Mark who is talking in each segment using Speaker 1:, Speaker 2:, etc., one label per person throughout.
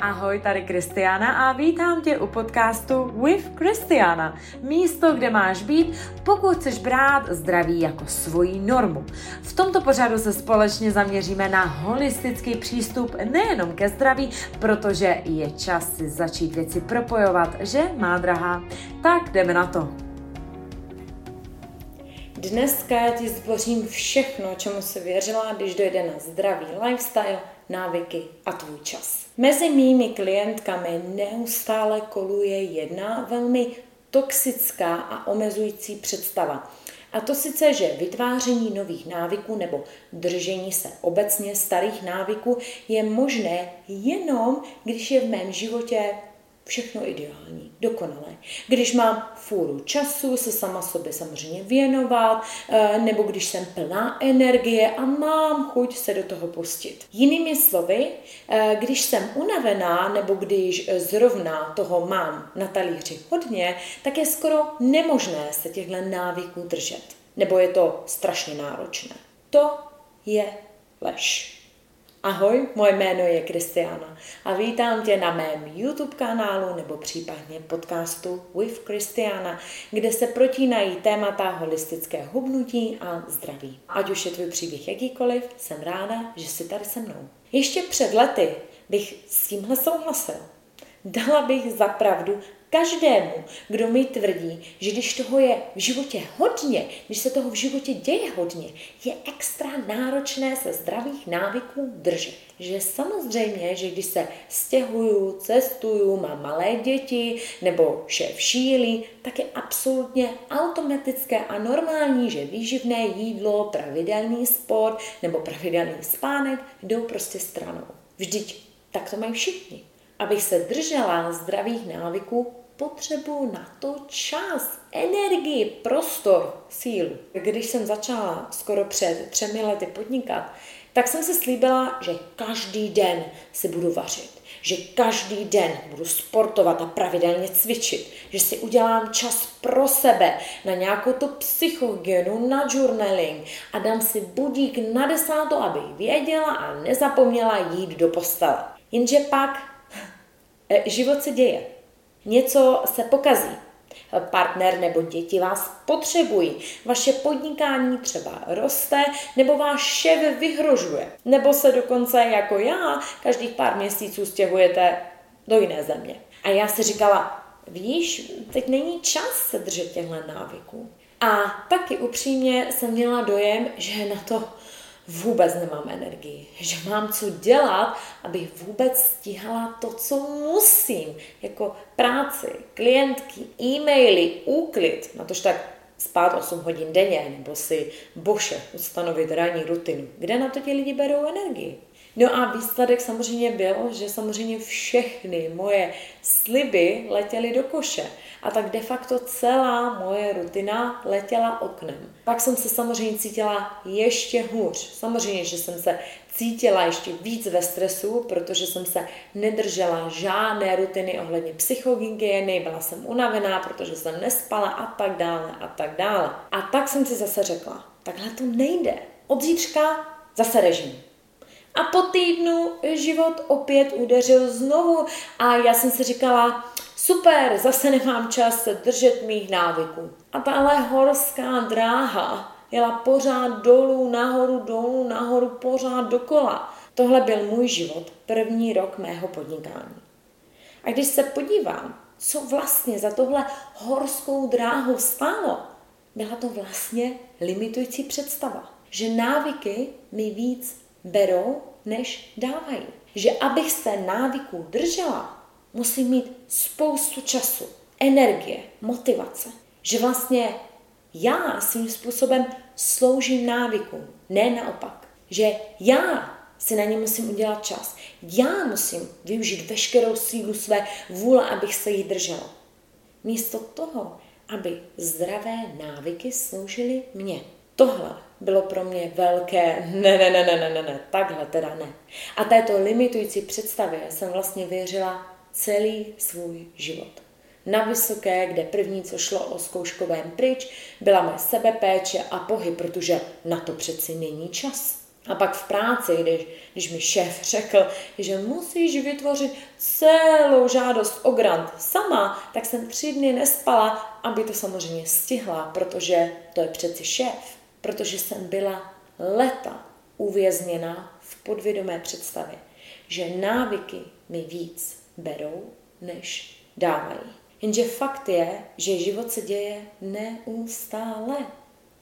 Speaker 1: Ahoj, tady Kristiana a vítám tě u podcastu With Kristiana. Místo, kde máš být, pokud chceš brát zdraví jako svoji normu. V tomto pořadu se společně zaměříme na holistický přístup nejenom ke zdraví, protože je čas si začít věci propojovat, že má drahá. Tak jdeme na to. Dneska ti zbořím všechno, čemu se věřila, když dojde na zdravý lifestyle, návyky a tvůj čas. Mezi mými klientkami neustále koluje jedna velmi toxická a omezující představa. A to sice, že vytváření nových návyků nebo držení se obecně starých návyků je možné jenom, když je v mém životě všechno ideální, dokonalé. Když mám fůru času se sama sobě samozřejmě věnovat, eh, nebo když jsem plná energie a mám chuť se do toho pustit. Jinými slovy, eh, když jsem unavená, nebo když zrovna toho mám na talíři hodně, tak je skoro nemožné se těchto návyků držet. Nebo je to strašně náročné. To je lež. Ahoj, moje jméno je Kristiana a vítám tě na mém YouTube kanálu nebo případně podcastu With Kristiana, kde se protínají témata holistické hubnutí a zdraví. Ať už je tvůj příběh jakýkoliv, jsem ráda, že jsi tady se mnou. Ještě před lety bych s tímhle souhlasil. Dala bych za pravdu každému, kdo mi tvrdí, že když toho je v životě hodně, když se toho v životě děje hodně, je extra náročné se zdravých návyků držet. Že samozřejmě, že když se stěhuju, cestuju, mám malé děti nebo šéf šílí, tak je absolutně automatické a normální, že výživné jídlo, pravidelný sport nebo pravidelný spánek jdou prostě stranou. Vždyť tak to mají všichni. Abych se držela zdravých návyků, potřebuji na to čas, energii, prostor, sílu. Když jsem začala skoro před třemi lety podnikat, tak jsem se slíbila, že každý den si budu vařit, že každý den budu sportovat a pravidelně cvičit, že si udělám čas pro sebe na nějakou tu psychogenu, na journaling a dám si budík na desátou, aby věděla a nezapomněla jít do postele. Jenže pak život se děje. Něco se pokazí. Partner nebo děti vás potřebují. Vaše podnikání třeba roste, nebo váš šéf vyhrožuje. Nebo se dokonce jako já každých pár měsíců stěhujete do jiné země. A já si říkala, víš, teď není čas se držet těchto návyků. A taky upřímně jsem měla dojem, že na to vůbec nemám energii, že mám co dělat, abych vůbec stíhala to, co musím, jako práci, klientky, e-maily, úklid, na tož tak spát 8 hodin denně, nebo si boše ustanovit ranní rutinu. Kde na to ti lidi berou energii? No a výsledek samozřejmě byl, že samozřejmě všechny moje sliby letěly do koše. A tak de facto celá moje rutina letěla oknem. Pak jsem se samozřejmě cítila ještě hůř. Samozřejmě, že jsem se cítila ještě víc ve stresu, protože jsem se nedržela žádné rutiny ohledně psychohygieny, byla jsem unavená, protože jsem nespala a tak dále a tak dále. A tak jsem si zase řekla, takhle to nejde. Od zítřka zase režim. A po týdnu život opět udeřil znovu a já jsem si říkala, super, zase nemám čas se držet mých návyků. A tahle horská dráha jela pořád dolů, nahoru, dolů, nahoru, pořád dokola. Tohle byl můj život, první rok mého podnikání. A když se podívám, co vlastně za tohle horskou dráhu stálo, byla to vlastně limitující představa, že návyky mi víc berou, než dávají. Že abych se návyků držela, musím mít spoustu času, energie, motivace. Že vlastně já svým způsobem sloužím návykům, ne naopak. Že já si na ně musím udělat čas. Já musím využít veškerou sílu své vůle, abych se jí držela. Místo toho, aby zdravé návyky sloužily mně. Tohle bylo pro mě velké ne, ne, ne, ne, ne, ne, ne, takhle teda ne. A této limitující představě jsem vlastně věřila celý svůj život. Na vysoké, kde první, co šlo o zkouškovém pryč, byla moje sebepéče a pohyb, protože na to přeci není čas. A pak v práci, když, když mi šéf řekl, že musíš vytvořit celou žádost o grant sama, tak jsem tři dny nespala, aby to samozřejmě stihla, protože to je přeci šéf. Protože jsem byla leta uvězněna v podvědomé představě, že návyky mi víc berou, než dávají. Jenže fakt je, že život se děje neustále.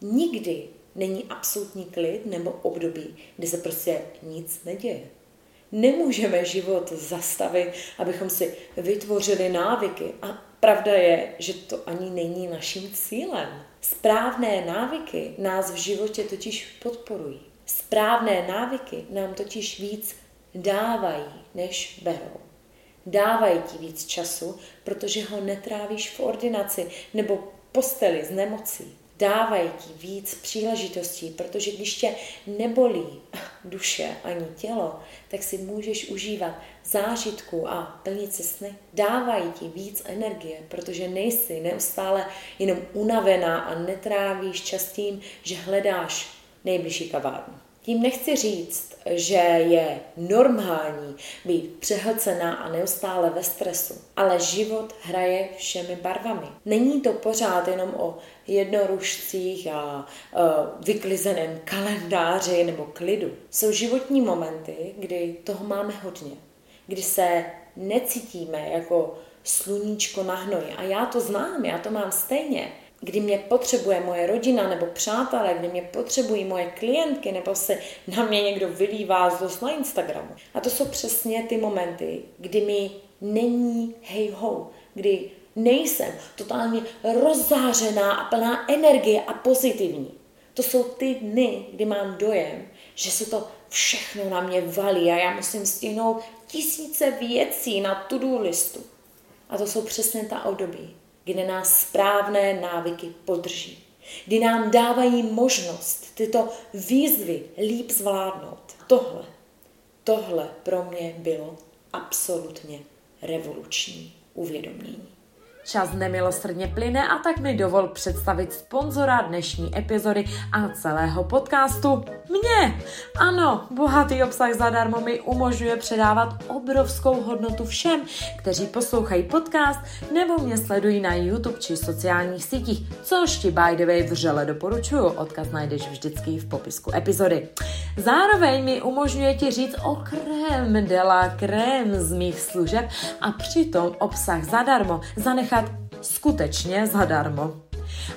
Speaker 1: Nikdy není absolutní klid nebo období, kdy se prostě nic neděje. Nemůžeme život zastavit, abychom si vytvořili návyky. A pravda je, že to ani není naším cílem. Správné návyky nás v životě totiž podporují. Správné návyky nám totiž víc dávají, než berou. Dávají ti víc času, protože ho netrávíš v ordinaci nebo posteli z nemocí dávají ti víc příležitostí, protože když tě nebolí duše ani tělo, tak si můžeš užívat zážitku a plnit si sny. Dávají ti víc energie, protože nejsi neustále jenom unavená a netrávíš čas tím, že hledáš nejbližší kavárnu. Tím nechci říct, že je normální být přehlcená a neustále ve stresu, ale život hraje všemi barvami. Není to pořád jenom o jednorušcích a uh, vyklizeném kalendáři nebo klidu. Jsou životní momenty, kdy toho máme hodně, kdy se necítíme jako sluníčko na hnoji. A já to znám, já to mám stejně kdy mě potřebuje moje rodina nebo přátelé, kdy mě potřebují moje klientky, nebo se na mě někdo vylívá z dost na Instagramu. A to jsou přesně ty momenty, kdy mi není hej ho, kdy nejsem totálně rozzářená a plná energie a pozitivní. To jsou ty dny, kdy mám dojem, že se to všechno na mě valí a já musím stihnout tisíce věcí na to-do listu. A to jsou přesně ta období, kdy nás správné návyky podrží, kdy nám dávají možnost tyto výzvy líp zvládnout. Tohle, tohle pro mě bylo absolutně revoluční uvědomění.
Speaker 2: Čas nemilosrdně plyne a tak mi dovol představit sponzora dnešní epizody a celého podcastu. Mě! Ano, bohatý obsah zadarmo mi umožňuje předávat obrovskou hodnotu všem, kteří poslouchají podcast nebo mě sledují na YouTube či sociálních sítích, což ti by the way vřele doporučuju. Odkaz najdeš vždycky v popisku epizody. Zároveň mi umožňuje ti říct o krém de la krém z mých služeb a přitom obsah zadarmo zanechat skutečně zadarmo.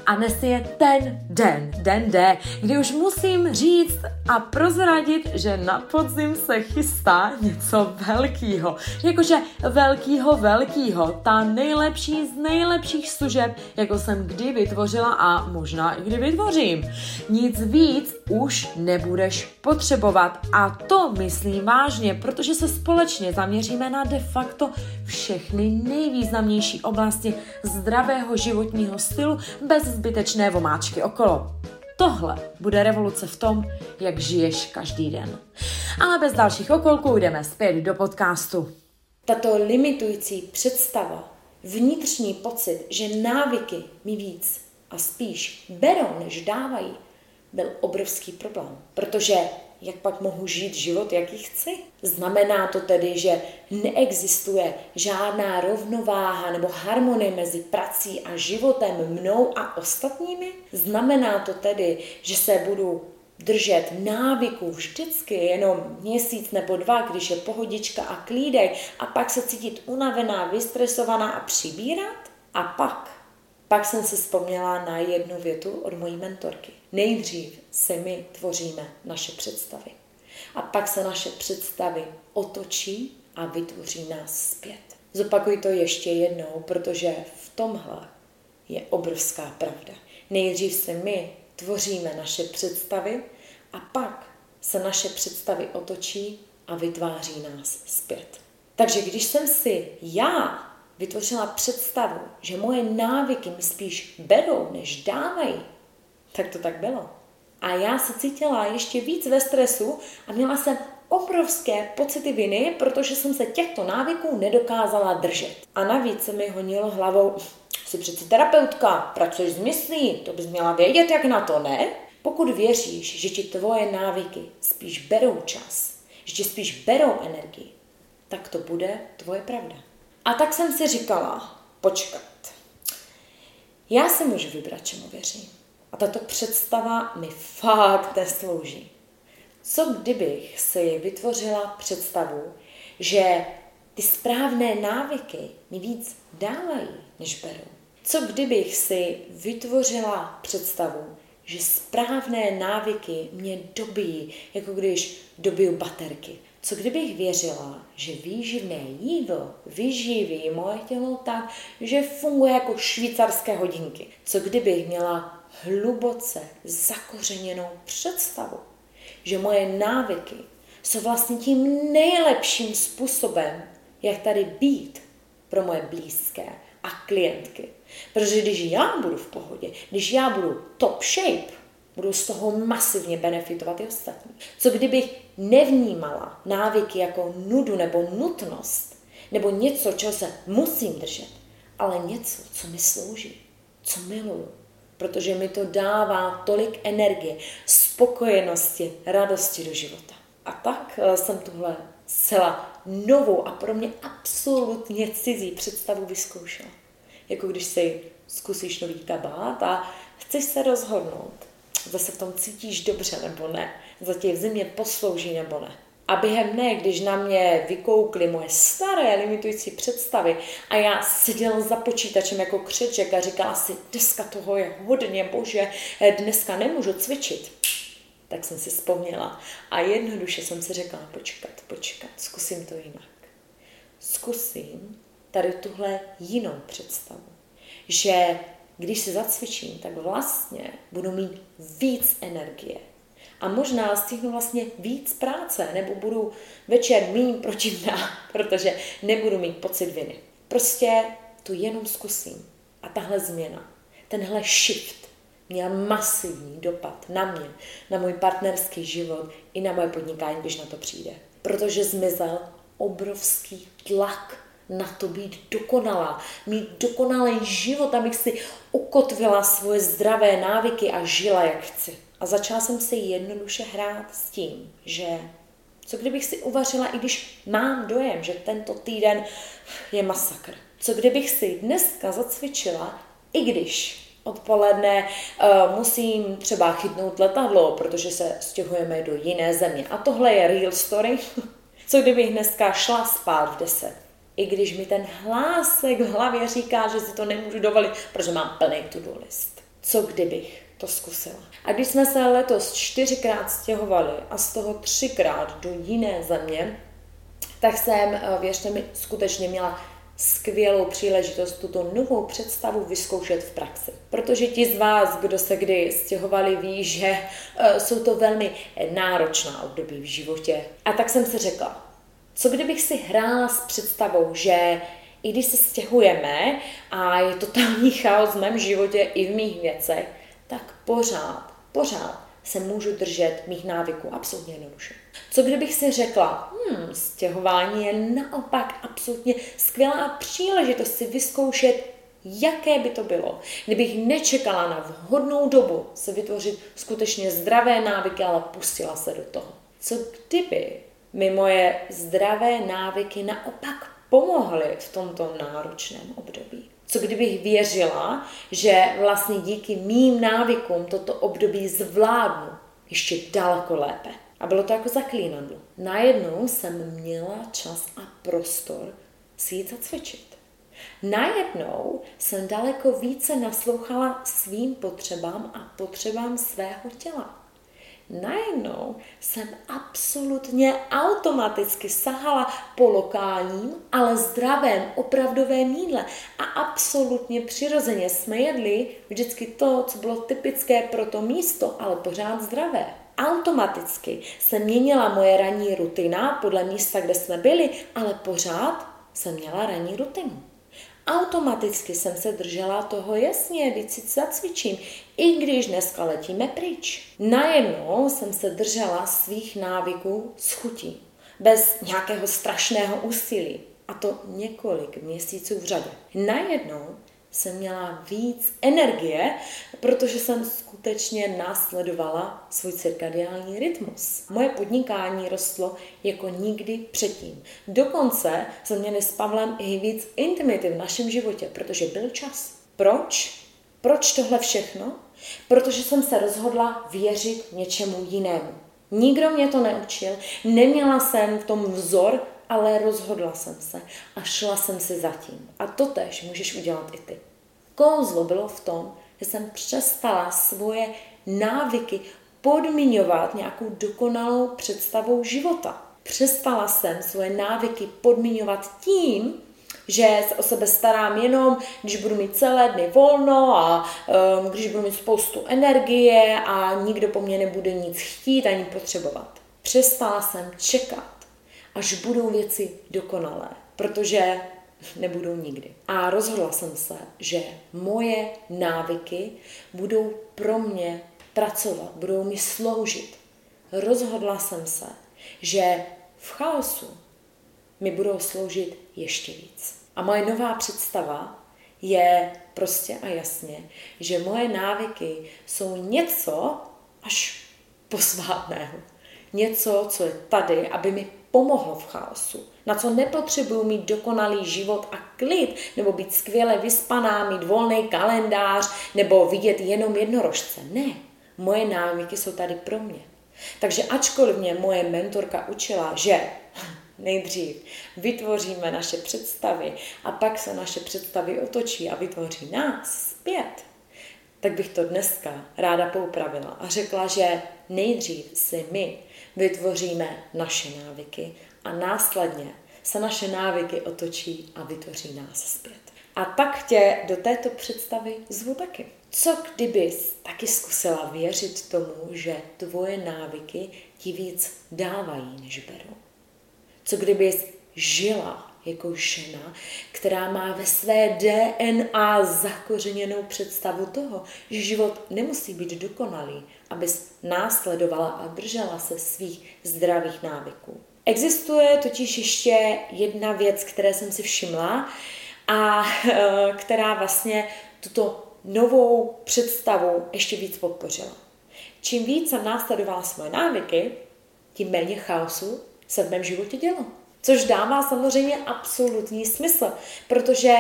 Speaker 2: A dnes je ten den, den D, kdy už musím říct a prozradit, že na podzim se chystá něco velkýho. Jakože velkýho, velkýho. Ta nejlepší z nejlepších služeb, jako jsem kdy vytvořila a možná i kdy vytvořím. Nic víc už nebudeš potřebovat. A to myslím vážně, protože se společně zaměříme na de facto všechny nejvýznamnější oblasti zdravého životního stylu bez zbytečné vomáčky okolo. Tohle bude revoluce v tom, jak žiješ každý den. Ale bez dalších okolků jdeme zpět do podcastu.
Speaker 1: Tato limitující představa, vnitřní pocit, že návyky mi víc a spíš berou, než dávají, byl obrovský problém. Protože jak pak mohu žít život, jaký chci? Znamená to tedy, že neexistuje žádná rovnováha nebo harmonie mezi prací a životem mnou a ostatními? Znamená to tedy, že se budu držet návyku vždycky jenom měsíc nebo dva, když je pohodička a klídek a pak se cítit unavená, vystresovaná a přibírat? A pak pak jsem si vzpomněla na jednu větu od mojí mentorky. Nejdřív se my tvoříme naše představy. A pak se naše představy otočí a vytvoří nás zpět. Zopakuj to ještě jednou, protože v tomhle je obrovská pravda. Nejdřív se my tvoříme naše představy a pak se naše představy otočí a vytváří nás zpět. Takže když jsem si já vytvořila představu, že moje návyky mi spíš berou, než dávají, tak to tak bylo. A já se cítila ještě víc ve stresu a měla jsem obrovské pocity viny, protože jsem se těchto návyků nedokázala držet. A navíc se mi honilo hlavou, jsi přeci terapeutka, pracuješ s myslí, to bys měla vědět, jak na to, ne? Pokud věříš, že ti tvoje návyky spíš berou čas, že ti spíš berou energii, tak to bude tvoje pravda. A tak jsem si říkala, počkat, já si můžu vybrat, čemu věřím. A tato představa mi fakt neslouží. Co kdybych si vytvořila představu, že ty správné návyky mi víc dávají, než berou? Co kdybych si vytvořila představu, že správné návyky mě dobíjí, jako když dobiju baterky? Co kdybych věřila, že výživné jídlo vyživí moje tělo tak, že funguje jako švýcarské hodinky? Co kdybych měla hluboce zakořeněnou představu, že moje návyky jsou vlastně tím nejlepším způsobem, jak tady být pro moje blízké a klientky. Protože když já budu v pohodě, když já budu top shape, budu z toho masivně benefitovat i ostatní. Co kdybych nevnímala návyky jako nudu nebo nutnost, nebo něco, čeho se musím držet, ale něco, co mi slouží, co miluju, protože mi to dává tolik energie, spokojenosti, radosti do života. A tak eh, jsem tuhle zcela novou a pro mě absolutně cizí představu vyzkoušela. Jako když si zkusíš nový kabát a chceš se rozhodnout, zase v tom cítíš dobře nebo ne, za tě v zimě poslouží nebo ne. A během dne, když na mě vykoukly moje staré limitující představy a já seděla za počítačem jako křeček a říkala si, dneska toho je hodně, bože, dneska nemůžu cvičit, tak jsem si vzpomněla a jednoduše jsem si řekla, počkat, počkat, zkusím to jinak. Zkusím tady tuhle jinou představu, že když se zacvičím, tak vlastně budu mít víc energie, a možná stihnu vlastně víc práce, nebo budu večer méně protivná, protože nebudu mít pocit viny. Prostě to jenom zkusím. A tahle změna, tenhle shift měl masivní dopad na mě, na můj partnerský život i na moje podnikání, když na to přijde. Protože zmizel obrovský tlak na to být dokonalá, mít dokonalý život, abych si ukotvila svoje zdravé návyky a žila, jak chci. A začala jsem si jednoduše hrát s tím, že co kdybych si uvařila, i když mám dojem, že tento týden je masakr. Co kdybych si dneska zacvičila, i když odpoledne uh, musím třeba chytnout letadlo, protože se stěhujeme do jiné země. A tohle je real story. Co kdybych dneska šla spát v 10? I když mi ten hlásek v hlavě říká, že si to nemůžu dovolit, protože mám plný to-do list. Co kdybych to zkusila. A když jsme se letos čtyřikrát stěhovali a z toho třikrát do jiné země, tak jsem, eh, věřte mi, skutečně měla skvělou příležitost tuto novou představu vyzkoušet v praxi. Protože ti z vás, kdo se kdy stěhovali, ví, že uh, jsou to velmi náročná období v životě. A tak jsem si řekla, co kdybych si hrála s představou, že i když se stěhujeme a je totální chaos v mém životě i v mých věcech, tak pořád, pořád se můžu držet mých návyků absolutně jednoduše. Co kdybych si řekla, hmm, stěhování je naopak absolutně skvělá příležitost si vyzkoušet, jaké by to bylo, kdybych nečekala na vhodnou dobu se vytvořit skutečně zdravé návyky, ale pustila se do toho. Co kdyby mi moje zdravé návyky naopak pomohly v tomto náročném období? Co kdybych věřila, že vlastně díky mým návykům toto období zvládnu ještě daleko lépe. A bylo to jako zaklínadlo. Najednou jsem měla čas a prostor si jít zacvičit. Najednou jsem daleko více naslouchala svým potřebám a potřebám svého těla najednou jsem absolutně automaticky sahala po lokálním, ale zdravém, opravdovém jídle. A absolutně přirozeně jsme jedli vždycky to, co bylo typické pro to místo, ale pořád zdravé. Automaticky se měnila moje ranní rutina podle místa, kde jsme byli, ale pořád jsem měla ranní rutinu. Automaticky jsem se držela toho, jasně, teď si zacvičím, i když dneska letíme pryč. Najednou jsem se držela svých návyků s chutí, bez nějakého strašného úsilí. A to několik měsíců v řadě. Najednou jsem měla víc energie, protože jsem skutečně následovala svůj cirkadiální rytmus. Moje podnikání rostlo jako nikdy předtím. Dokonce jsme měli s Pavlem i víc intimity v našem životě, protože byl čas. Proč? Proč tohle všechno? Protože jsem se rozhodla věřit něčemu jinému. Nikdo mě to neučil, neměla jsem v tom vzor, ale rozhodla jsem se a šla jsem si zatím. A to tež můžeš udělat i ty. Kouzlo bylo v tom, že jsem přestala svoje návyky podmiňovat nějakou dokonalou představou života. Přestala jsem svoje návyky podmiňovat tím, že se o sebe starám jenom, když budu mít celé dny volno a um, když budu mít spoustu energie a nikdo po mně nebude nic chtít ani potřebovat. Přestala jsem čekat, až budou věci dokonalé, protože nebudou nikdy. A rozhodla jsem se, že moje návyky budou pro mě pracovat, budou mi sloužit. Rozhodla jsem se, že v chaosu mi budou sloužit ještě víc. A moje nová představa je prostě a jasně, že moje návyky jsou něco až posvátného. Něco, co je tady, aby mi pomohlo v chaosu. Na co nepotřebuju mít dokonalý život a klid, nebo být skvěle vyspaná, mít volný kalendář, nebo vidět jenom jednorožce. Ne, moje návyky jsou tady pro mě. Takže ačkoliv mě moje mentorka učila, že nejdřív vytvoříme naše představy a pak se naše představy otočí a vytvoří nás zpět, tak bych to dneska ráda poupravila a řekla, že nejdřív si my vytvoříme naše návyky a následně se naše návyky otočí a vytvoří nás zpět. A tak tě do této představy zvu taky. Co kdybys taky zkusila věřit tomu, že tvoje návyky ti víc dávají, než berou? Co kdybys žila jako žena, která má ve své DNA zakořeněnou představu toho, že život nemusí být dokonalý, abys následovala a držela se svých zdravých návyků. Existuje totiž ještě jedna věc, které jsem si všimla a eh, která vlastně tuto novou představu ještě víc podpořila. Čím víc jsem následovala svoje návyky, tím méně chaosu se v mém životě dělo. Což dává samozřejmě absolutní smysl, protože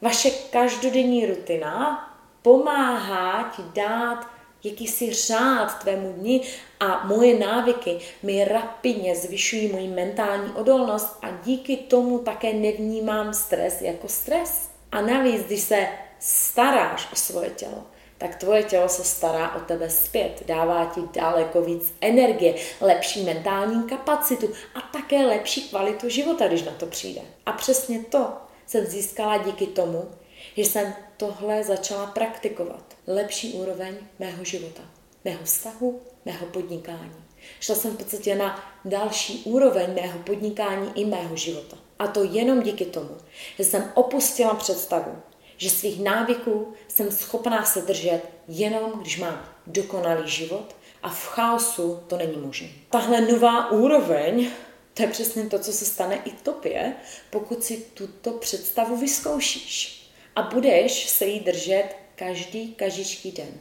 Speaker 1: vaše každodenní rutina pomáhá ti dát jakýsi řád tvému dni a moje návyky mi rapidně zvyšují moji mentální odolnost a díky tomu také nevnímám stres jako stres. A navíc, když se staráš o svoje tělo, tak tvoje tělo se stará o tebe zpět, dává ti daleko víc energie, lepší mentální kapacitu a také lepší kvalitu života, když na to přijde. A přesně to jsem získala díky tomu, že jsem tohle začala praktikovat. Lepší úroveň mého života, mého vztahu, mého podnikání. Šla jsem v podstatě na další úroveň mého podnikání i mého života. A to jenom díky tomu, že jsem opustila představu, že svých návyků jsem schopná se držet jenom, když mám dokonalý život a v chaosu to není možné. Tahle nová úroveň, to je přesně to, co se stane i tobě, pokud si tuto představu vyzkoušíš a budeš se jí držet každý, každý den.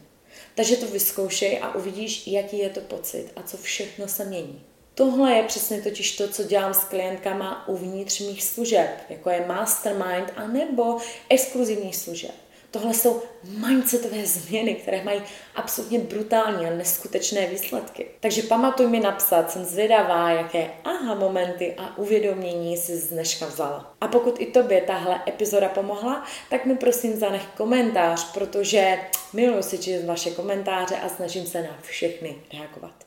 Speaker 1: Takže to vyzkoušej a uvidíš, jaký je to pocit a co všechno se mění. Tohle je přesně totiž to, co dělám s klientkama uvnitř mých služeb, jako je mastermind a nebo exkluzivních služeb. Tohle jsou mindsetové změny, které mají absolutně brutální a neskutečné výsledky. Takže pamatuj mi napsat, jsem zvědavá, jaké aha momenty a uvědomění si z dneška vzala. A pokud i tobě tahle epizoda pomohla, tak mi prosím zanech komentář, protože miluji si číst vaše komentáře a snažím se na všechny reagovat.